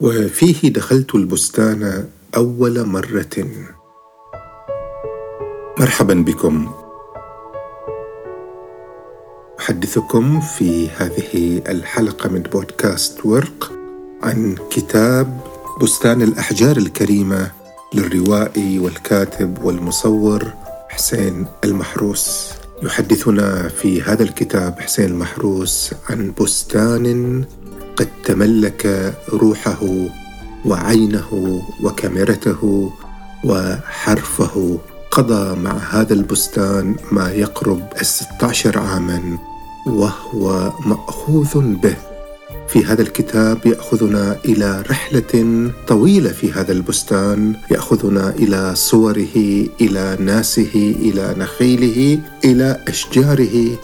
وفيه دخلت البستان أول مرة. مرحبا بكم. أحدثكم في هذه الحلقة من بودكاست ورق عن كتاب بستان الأحجار الكريمة للروائي والكاتب والمصور حسين المحروس. يحدثنا في هذا الكتاب حسين المحروس عن بستان قد تملك روحه وعينه وكاميرته وحرفه قضى مع هذا البستان ما يقرب الستة عشر عاما وهو مأخوذ به. في هذا الكتاب يأخذنا إلى رحلة طويلة في هذا البستان يأخذنا إلى صوره إلى ناسه إلى نخيله إلى أشجاره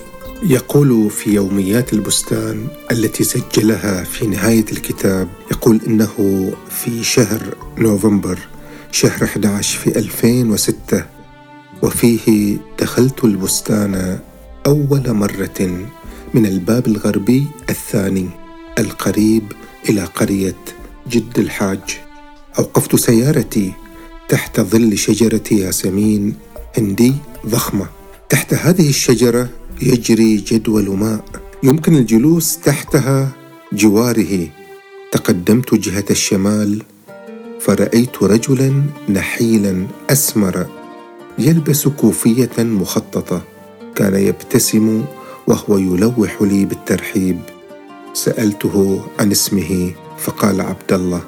يقول في يوميات البستان التي سجلها في نهاية الكتاب يقول إنه في شهر نوفمبر شهر 11 في 2006 وفيه دخلت البستان أول مرة من الباب الغربي الثاني القريب إلى قرية جد الحاج. أوقفت سيارتي تحت ظل شجرة ياسمين هندي ضخمة. تحت هذه الشجرة يجري جدول ماء. يمكن الجلوس تحتها جواره. تقدمت جهة الشمال فرأيت رجلا نحيلا أسمر يلبس كوفية مخططة. كان يبتسم وهو يلوح لي بالترحيب. سألته عن اسمه فقال عبد الله.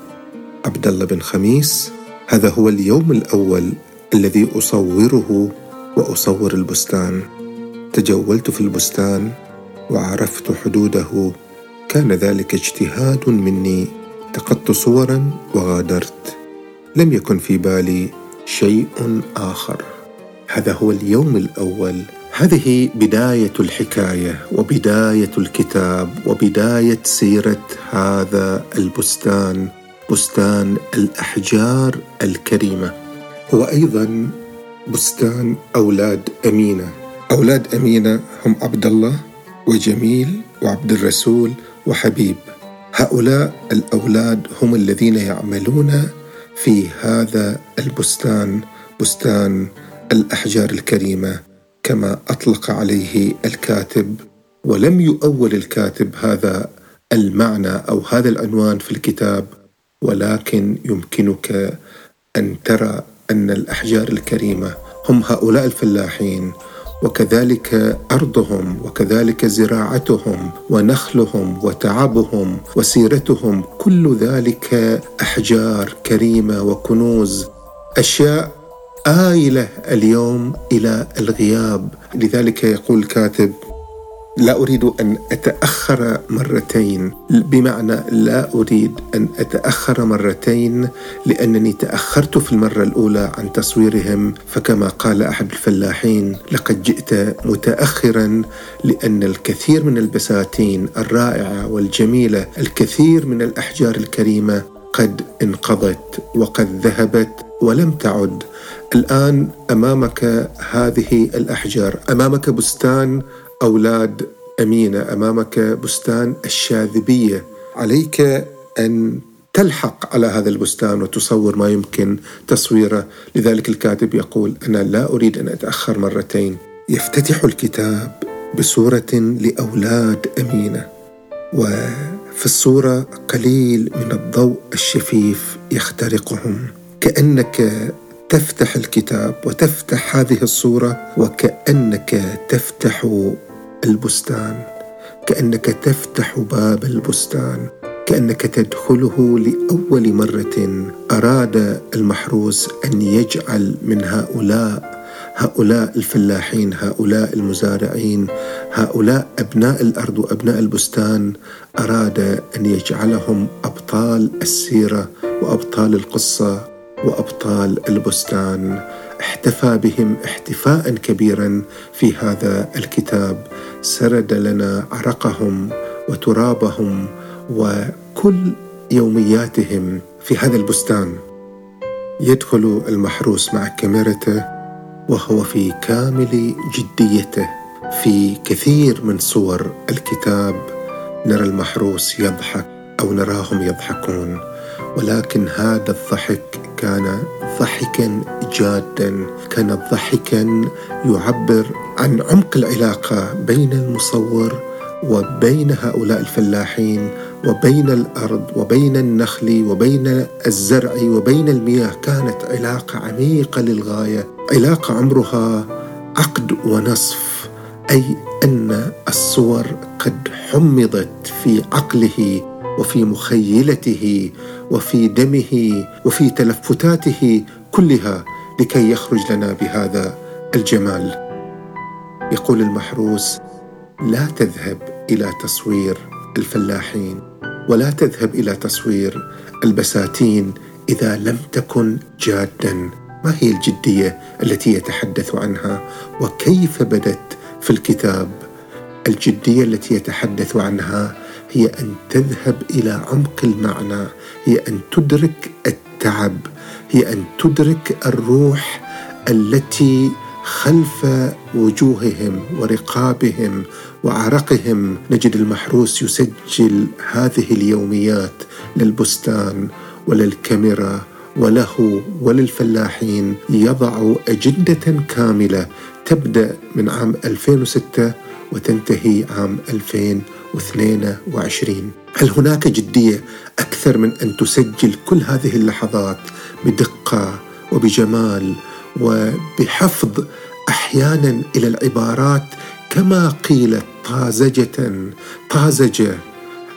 عبد الله بن خميس هذا هو اليوم الأول الذي أصوره وأصور البستان. تجولت في البستان وعرفت حدوده. كان ذلك اجتهاد مني. التقطت صورا وغادرت. لم يكن في بالي شيء آخر. هذا هو اليوم الأول. هذه بداية الحكاية وبداية الكتاب وبداية سيرة هذا البستان بستان الأحجار الكريمة. هو أيضا بستان أولاد أمينة. أولاد أمينة هم عبد الله وجميل وعبد الرسول وحبيب. هؤلاء الأولاد هم الذين يعملون في هذا البستان بستان الأحجار الكريمة كما أطلق عليه الكاتب. ولم يؤول الكاتب هذا المعنى أو هذا العنوان في الكتاب ولكن يمكنك أن ترى أن الأحجار الكريمة هم هؤلاء الفلاحين. وكذلك أرضهم وكذلك زراعتهم ونخلهم وتعبهم وسيرتهم كل ذلك أحجار كريمة وكنوز أشياء آيلة اليوم إلى الغياب. لذلك يقول الكاتب لا أريد أن أتأخر مرتين. بمعنى لا أريد أن أتأخر مرتين لأنني تأخرت في المرة الأولى عن تصويرهم. فكما قال أحد الفلاحين لقد جئت متأخرا لأن الكثير من البساتين الرائعة والجميلة الكثير من الأحجار الكريمة قد انقضت وقد ذهبت ولم تعد. الآن أمامك هذه الأحجار أمامك بستان أولاد أمينة أمامك بستان الشاذبية. عليك أن تلحق على هذا البستان وتصور ما يمكن تصويره. لذلك الكاتب يقول أنا لا أريد أن أتأخر مرتين. يفتتح الكتاب بصورة لأولاد أمينة. وفي الصورة قليل من الضوء الشفيف يخترقهم. كأنك تفتح الكتاب وتفتح هذه الصورة وكأنك تفتح البستان. كأنك تفتح باب البستان. كأنك تدخله لأول مرة. أراد المحروس أن يجعل من هؤلاء هؤلاء الفلاحين هؤلاء المزارعين هؤلاء أبناء الأرض وأبناء البستان أراد أن يجعلهم أبطال السيرة وأبطال القصة وأبطال البستان. احتفى بهم احتفاء كبيرا في هذا الكتاب. سرد لنا عرقهم وترابهم وكل يومياتهم في هذا البستان. يدخل المحروس مع كاميرته وهو في كامل جديته. في كثير من صور الكتاب نرى المحروس يضحك أو نراهم يضحكون ولكن هذا الضحك كان ضحكا جادا كان ضحكا يعبر عن عمق العلاقة بين المصور وبين هؤلاء الفلاحين وبين الأرض وبين النخل وبين الزرع وبين المياه. كانت علاقة عميقة للغاية علاقة عمرها عقد ونصف أي أن الصور قد حمضت في عقله وفي مخيلته وفي دمه وفي تلفتاته كلها لكي يخرج لنا بهذا الجمال. يقول المحروس لا تذهب إلى تصوير الفلاحين ولا تذهب إلى تصوير البساتين إذا لم تكن جادا. ما هي الجدية التي يتحدث عنها؟ وكيف بدت في الكتاب الجدية التي يتحدث عنها هي أن تذهب إلى عمق المعنى هي أن تدرك التعب هي أن تدرك الروح التي خلف وجوههم ورقابهم وعرقهم. نجد المحروس يسجل هذه اليوميات للبستان وللكاميرا وله وللفلاحين. يضع أجندة كاملة تبدأ من عام 2006 وتنتهي عام 2022 هل هناك جدية أكثر من أن تسجل كل هذه اللحظات بدقة وبجمال وبحفظ أحيانا إلى العبارات كما قيلت طازجة طازجة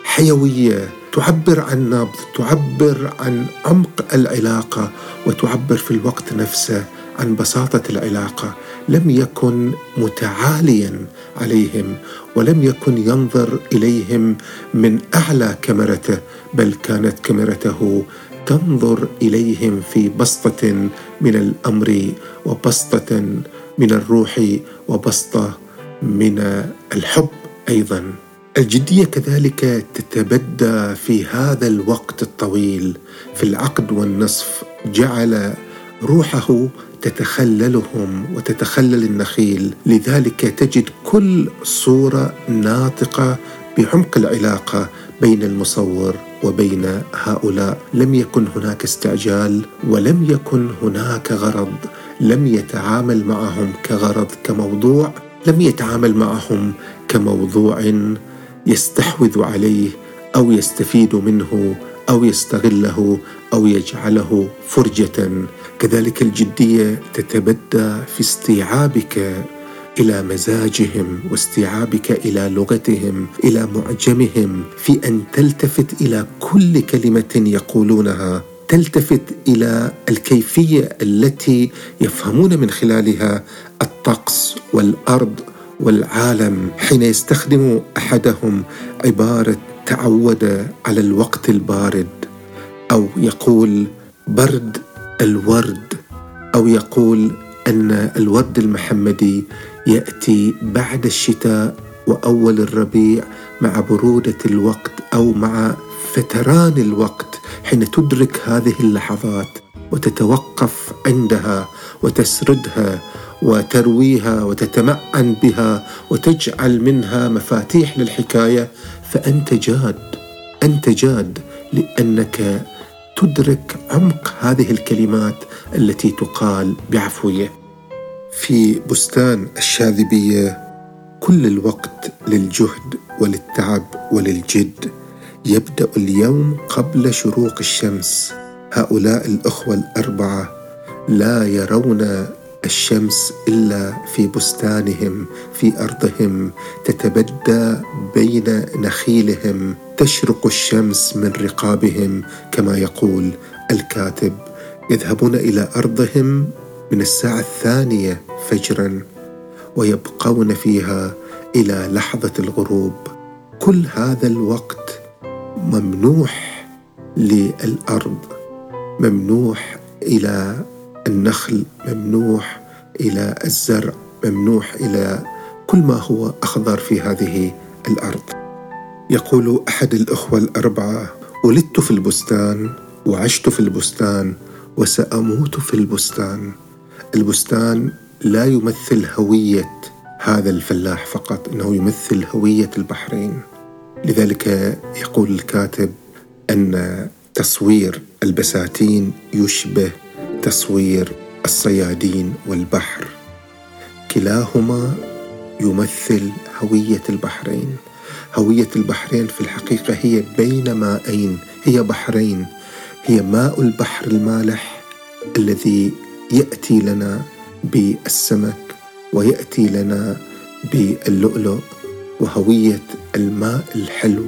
حيوية تعبر عن نبض تعبر عن عمق العلاقة وتعبر في الوقت نفسه عن بساطة العلاقة لم يكن متعاليا عليهم ولم يكن ينظر إليهم من أعلى كاميرته بل كانت كاميرته تنظر إليهم في بسطة من الأمر وبسطة من الروح وبسطة من الحب أيضا. الجدية كذلك تتبدى في هذا الوقت الطويل في العقد والنصف جعل روحه تتخللهم وتتخلل النخيل. لذلك تجد كل صورة ناطقة بعمق العلاقة بين المصور وبين هؤلاء. لم يكن هناك استعجال ولم يكن هناك غرض. لم يتعامل معهم كغرض كموضوع. لم يتعامل معهم كموضوع يستحوذ عليه أو يستفيد منه أو يستغله أو يجعله فرجة. كذلك الجدية تتبدى في استيعابك إلى مزاجهم واستيعابك إلى لغتهم إلى معجمهم في أن تلتفت إلى كل كلمة يقولونها تلتفت إلى الكيفية التي يفهمون من خلالها الطقس والأرض والعالم. حين يستخدم أحدهم عبارة تعود على الوقت البارد أو يقول برد الورد أو يقول أن الورد المحمدي يأتي بعد الشتاء وأول الربيع مع برودة الوقت أو مع فتران الوقت حين تدرك هذه اللحظات وتتوقف عندها وتسردها وترويها وتتمعن بها وتجعل منها مفاتيح للحكاية فأنت جاد أنت جاد لأنك تدرك عمق هذه الكلمات التي تقال بعفوية. في بستان الشاذبية كل الوقت للجهد وللتعب وللجد يبدأ اليوم قبل شروق الشمس. هؤلاء الأخوة الأربعة لا يرون الشمس إلا في بستانهم في أرضهم تتبدى بين نخيلهم. تشرق الشمس من رقابهم كما يقول الكاتب. يذهبون إلى أرضهم من الساعة الثانية فجرا ويبقون فيها إلى لحظة الغروب. كل هذا الوقت ممنوح للأرض ممنوح إلى النخل ممنوح إلى الزرع ممنوح إلى كل ما هو أخضر في هذه الأرض. يقول أحد الأخوة الأربعة ولدت في البستان وعشت في البستان وسأموت في البستان. البستان لا يمثل هوية هذا الفلاح فقط إنه يمثل هوية البحرين. لذلك يقول الكاتب أن تصوير البساتين يشبه تصوير الصيادين والبحر. كلاهما يمثل هوية البحرين. هوية البحرين في الحقيقة هي بين مائين هي بحرين. هي ماء البحر المالح الذي يأتي لنا بالسمك ويأتي لنا باللؤلؤ وهوية الماء الحلو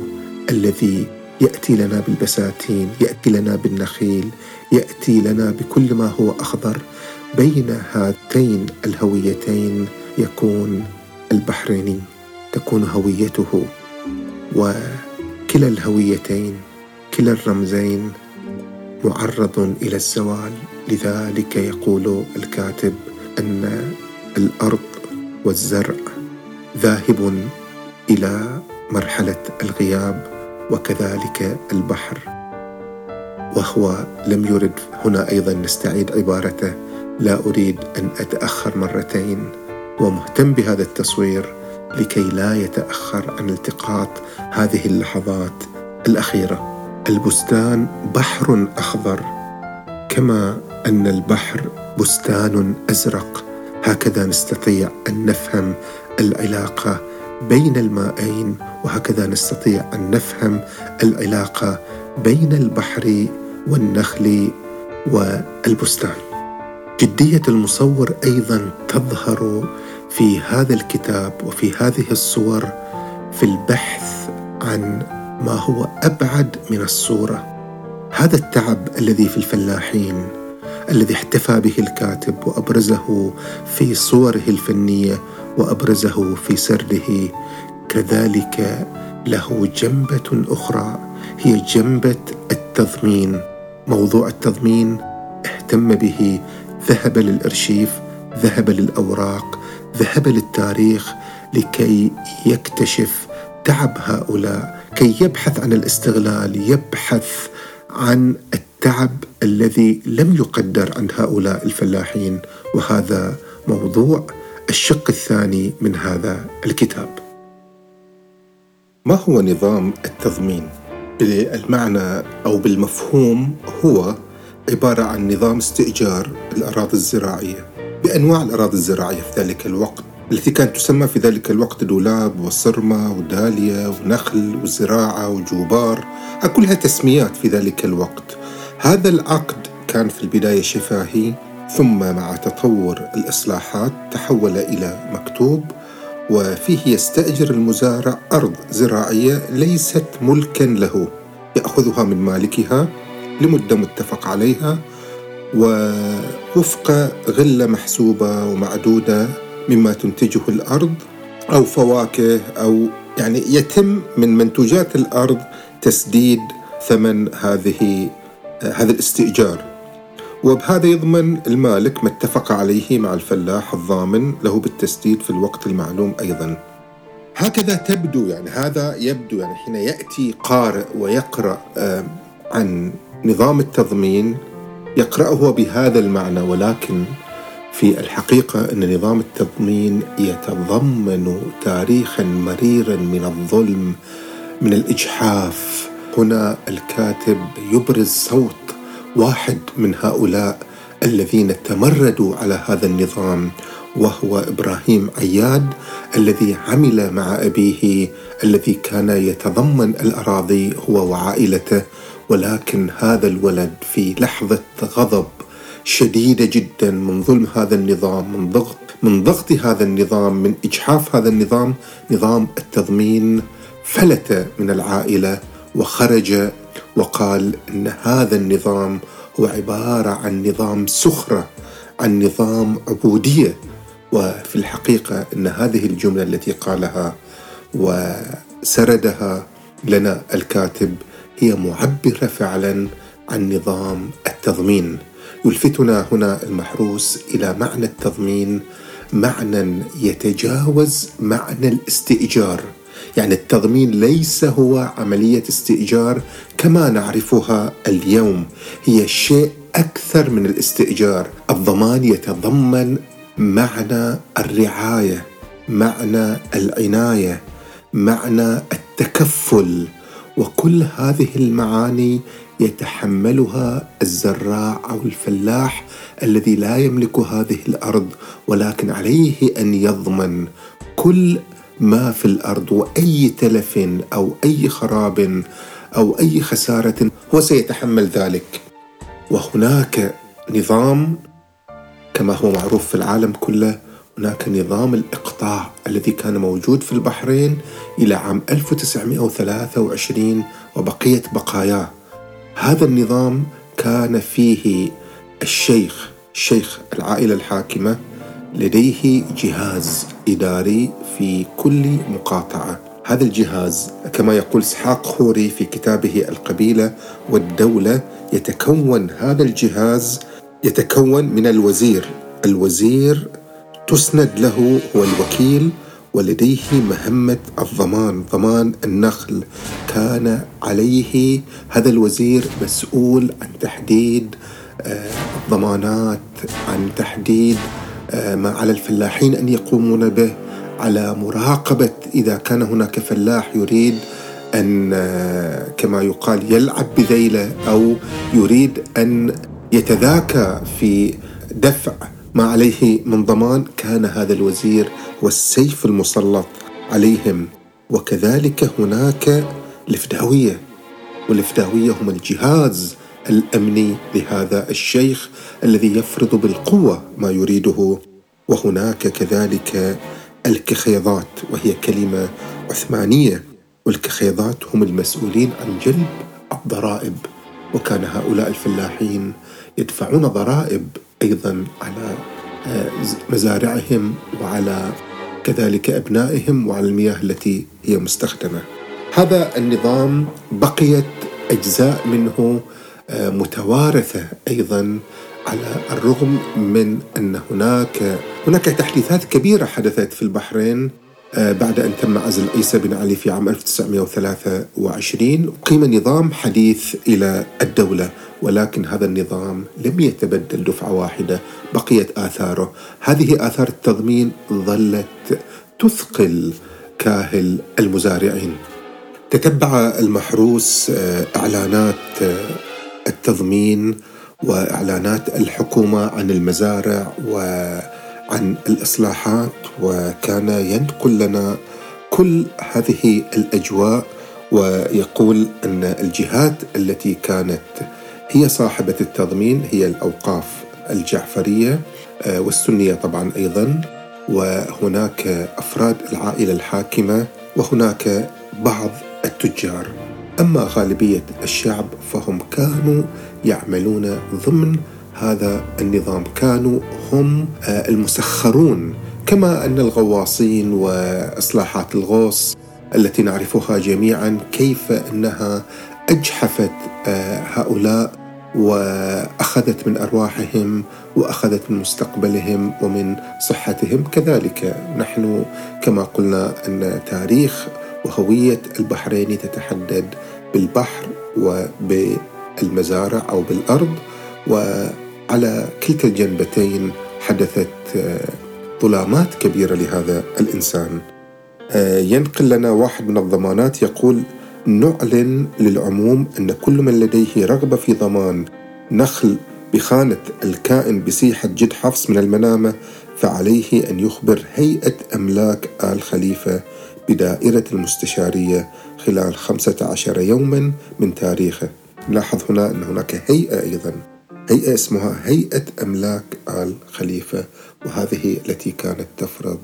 الذي يأتي لنا بالبساتين يأتي لنا بالنخيل يأتي لنا بكل ما هو أخضر بين هاتين الهويتين. يكون البحريني تكون هويته وكلا الهويتين كلا الرمزين معرض إلى الزوال. لذلك يقول الكاتب أن الأرض والزرع ذاهب إلى مرحلة الغياب وكذلك البحر. وهو لم يرد. هنا أيضا نستعيد عبارته لا أريد أن أتأخر مرتين ومهتم بهذا التصوير لكي لا يتأخر عن التقاط هذه اللحظات الأخيرة. البستان بحر أخضر كما أن البحر بستان أزرق. هكذا نستطيع أن نفهم العلاقة بين المائين وهكذا نستطيع أن نفهم العلاقة بين البحر والنخل والبستان. جدية المصور أيضا تظهر في هذا الكتاب وفي هذه الصور في البحث عن ما هو أبعد من الصورة. هذا التعب الذي في الفلاحين الذي احتفى به الكاتب وأبرزه في صوره الفنية وأبرزه في سرده كذلك له جنبة أخرى هي جنبة التضمين. موضوع التضمين اهتم به ذهب للأرشيف ذهب للأوراق ذهب للتاريخ لكي يكتشف تعب هؤلاء كي يبحث عن الاستغلال يبحث عن التعب الذي لم يقدر عند هؤلاء الفلاحين. وهذا موضوع الشق الثاني من هذا الكتاب. ما هو نظام التضمين؟ بالمعنى أو بالمفهوم هو عبارة عن نظام استئجار الأراضي الزراعية بأنواع الأراضي الزراعية في ذلك الوقت التي كانت تسمى في ذلك الوقت دولاب وصرمة ودالية ونخل وزراعة وجوبار كلها تسميات في ذلك الوقت. هذا العقد كان في البداية شفاهي ثم مع تطور الإصلاحات تحول إلى مكتوب وفيه يستأجر المزارع أرض زراعية ليست ملكا له. يأخذها من مالكها لمدة متفق عليها ووفق غلة محسوبة ومعدودة مما تنتجه الأرض أو فواكه أو يعني يتم من منتوجات الأرض تسديد ثمن هذه هذا الاستئجار. وبهذا يضمن المالك ما اتفق عليه مع الفلاح الضامن له بالتسديد في الوقت المعلوم أيضا. هكذا تبدو يعني هذا يبدو يعني حين يأتي قارئ ويقرأ عن نظام التضمين يقرأه بهذا المعنى ولكن في الحقيقة إن نظام التضمين يتضمن تاريخا مريرا من الظلم من الإجحاف هنا الكاتب يبرز صوت واحد من هؤلاء الذين تمردوا على هذا النظام وهو إبراهيم عياد الذي عمل مع أبيه الذي كان يتضمن الأراضي هو وعائلته ولكن هذا الولد في لحظة غضب شديده جدا من ظلم هذا النظام من ضغط من ضغط هذا النظام من إجحاف هذا النظام نظام التضمين فلت من العائلة وخرج وقال إن هذا النظام هو عبارة عن نظام سخرة عن نظام عبودية. وفي الحقيقة إن هذه الجملة التي قالها وسردها لنا الكاتب هي معبرة فعلا عن نظام التضمين. يلفتنا هنا المحروس إلى معنى التضمين معنى يتجاوز معنى الاستئجار. يعني التضمين ليس هو عملية استئجار كما نعرفها اليوم. هي شيء أكثر من الاستئجار. الضمان يتضمن معنى الرعاية معنى العناية معنى التكفل. وكل هذه المعاني يتحملها الزراع أو الفلاح الذي لا يملك هذه الأرض ولكن عليه أن يضمن. كل ما في الأرض وأي تلف أو أي خراب أو أي خسارة هو سيتحمل ذلك. وهناك نظام كما هو معروف في العالم كله هناك نظام الإقطاع الذي كان موجود في البحرين إلى عام 1923 وبقية بقاياه هذا النظام كان فيه الشيخ شيخ العائلة الحاكمة لديه جهاز إداري في كل مقاطعة. هذا الجهاز كما يقول إسحاق خوري في كتابه القبيلة والدولة يتكون هذا الجهاز يتكون من الوزير. الوزير تسند له هو الوكيل ولديه مهمة الضمان. ضمان النخل. كان عليه هذا الوزير مسؤول عن تحديد الضمانات آه، عن تحديد على الفلاحين أن يقومون به على مراقبة إذا كان هناك فلاح يريد أن آه، كما يقال يلعب بذيلة أو يريد أن يتذاكى في دفع ما عليه من ضمان كان هذا الوزير والسيف المسلط عليهم. وكذلك هناك الفداوية والفداوية هم الجهاز الأمني لهذا الشيخ الذي يفرض بالقوة ما يريده وهناك كذلك الكخيضات وهي كلمة عثمانية والكخيضات هم المسؤولين عن جلب الضرائب وكان هؤلاء الفلاحين يدفعون ضرائب أيضا على آه، مزارعهم وعلى كذلك أبنائهم وعلى المياه التي هي مستخدمة. هذا النظام بقيت أجزاء منه متوارثة أيضا على الرغم من أن هناك هناك تحديثات كبيرة حدثت في البحرين آه، بعد أن تم عزل عيسى بن علي في عام 1923 قيم نظام حديث إلى الدولة ولكن هذا النظام لم يتبدل دفعة واحدة بقيت آثاره. هذه آثار التضمين ظلت تثقل كاهل المزارعين. تتبع المحروس آه، إعلانات آه، التضمين وإعلانات الحكومة عن المزارع و عن الإصلاحات وكان ينقل لنا كل هذه الأجواء ويقول أن الجهات التي كانت هي صاحبة التضمين هي الأوقاف الجعفرية آه، والسنية طبعا أيضا وهناك أفراد العائلة الحاكمة وهناك بعض التجار. أما غالبية الشعب فهم كانوا يعملون ضمن هذا النظام. كانوا هم آه، المسخرون كما أن الغواصين وإصلاحات الغوص التي نعرفها جميعا كيف أنها أجحفت آه، هؤلاء وأخذت من أرواحهم وأخذت من مستقبلهم ومن صحتهم. كذلك نحن كما قلنا أن تاريخ وهوية البحرين تتحدد بالبحر وبالمزارع أو بالأرض وعلى كلتا الجنبتين حدثت آه، ظلامات كبيرة لهذا الإنسان. آه، ينقل لنا واحد من الضمانات يقول: نعلن للعموم أن كل من لديه رغبة في ضمان نخل بخانة الكائن بسيحة جد حفص من المنامة فعليه أن يخبر هيئة أملاك آل خليفة بدائرة المستشارية خلال 15 يوما من تاريخه. نلاحظ هنا أن هناك هيئة أيضا هيئة اسمها هيئة أملاك آل خليفة وهذه التي كانت تفرض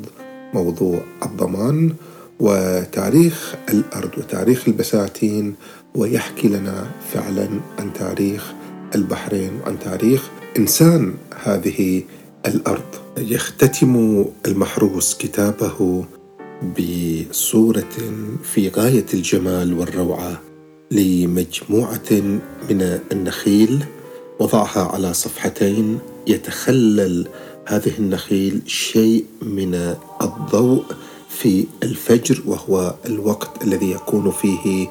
موضوع الضمان وتاريخ الأرض وتاريخ البساتين ويحكي لنا فعلا عن تاريخ البحرين وعن تاريخ إنسان هذه الأرض يختتم المحروس كتابه بصورة في غاية الجمال والروعة لمجموعة من النخيل وضعها على صفحتين. يتخلل هذه النخيل شيء من الضوء في الفجر وهو الوقت الذي يكون فيه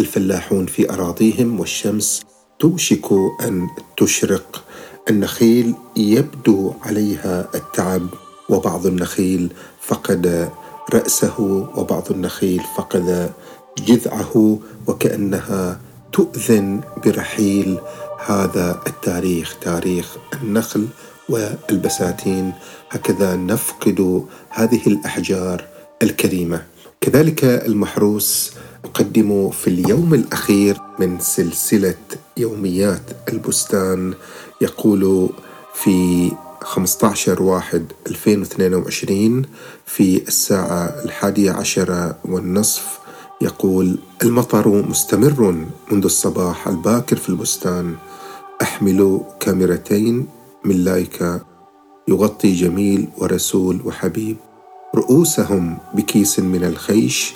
الفلاحون في أراضيهم والشمس توشك أن تشرق. النخيل يبدو عليها التعب وبعض النخيل فقد رأسه وبعض النخيل فقد جذعه وكأنها تؤذن برحيل. هذا التاريخ تاريخ النخل والبساتين. هكذا نفقد هذه الأحجار الكريمة. كذلك المحروس أقدم في اليوم الأخير من سلسلة يوميات البستان يقول في 15 واحد 2022 في الساعة الحادية عشرة والنصف يقول المطر مستمر منذ الصباح الباكر في البستان. أحمل كاميرتين من لايكا. يغطي جميل ورسول وحبيب. رؤوسهم بكيس من الخيش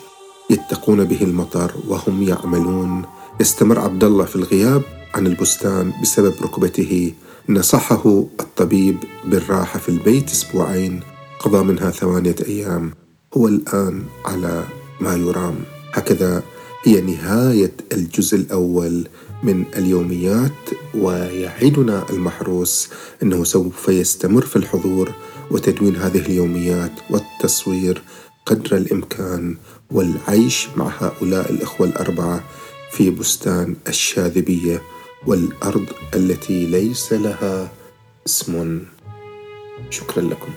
يتقون به المطر وهم يعملون. يستمر عبد الله في الغياب عن البستان بسبب ركبته. نصحه الطبيب بالراحة في البيت أسبوعين قضى منها ثمانية أيام هو الآن على ما يرام. هكذا هي نهاية الجزء الأول من اليوميات ويعدنا المحروس أنه سوف يستمر في الحضور وتدوين هذه اليوميات والتصوير قدر الإمكان والعيش مع هؤلاء الإخوة الأربعة في بستان الشاذبية. والأرض التي ليس لها اسم. شكرا لكم.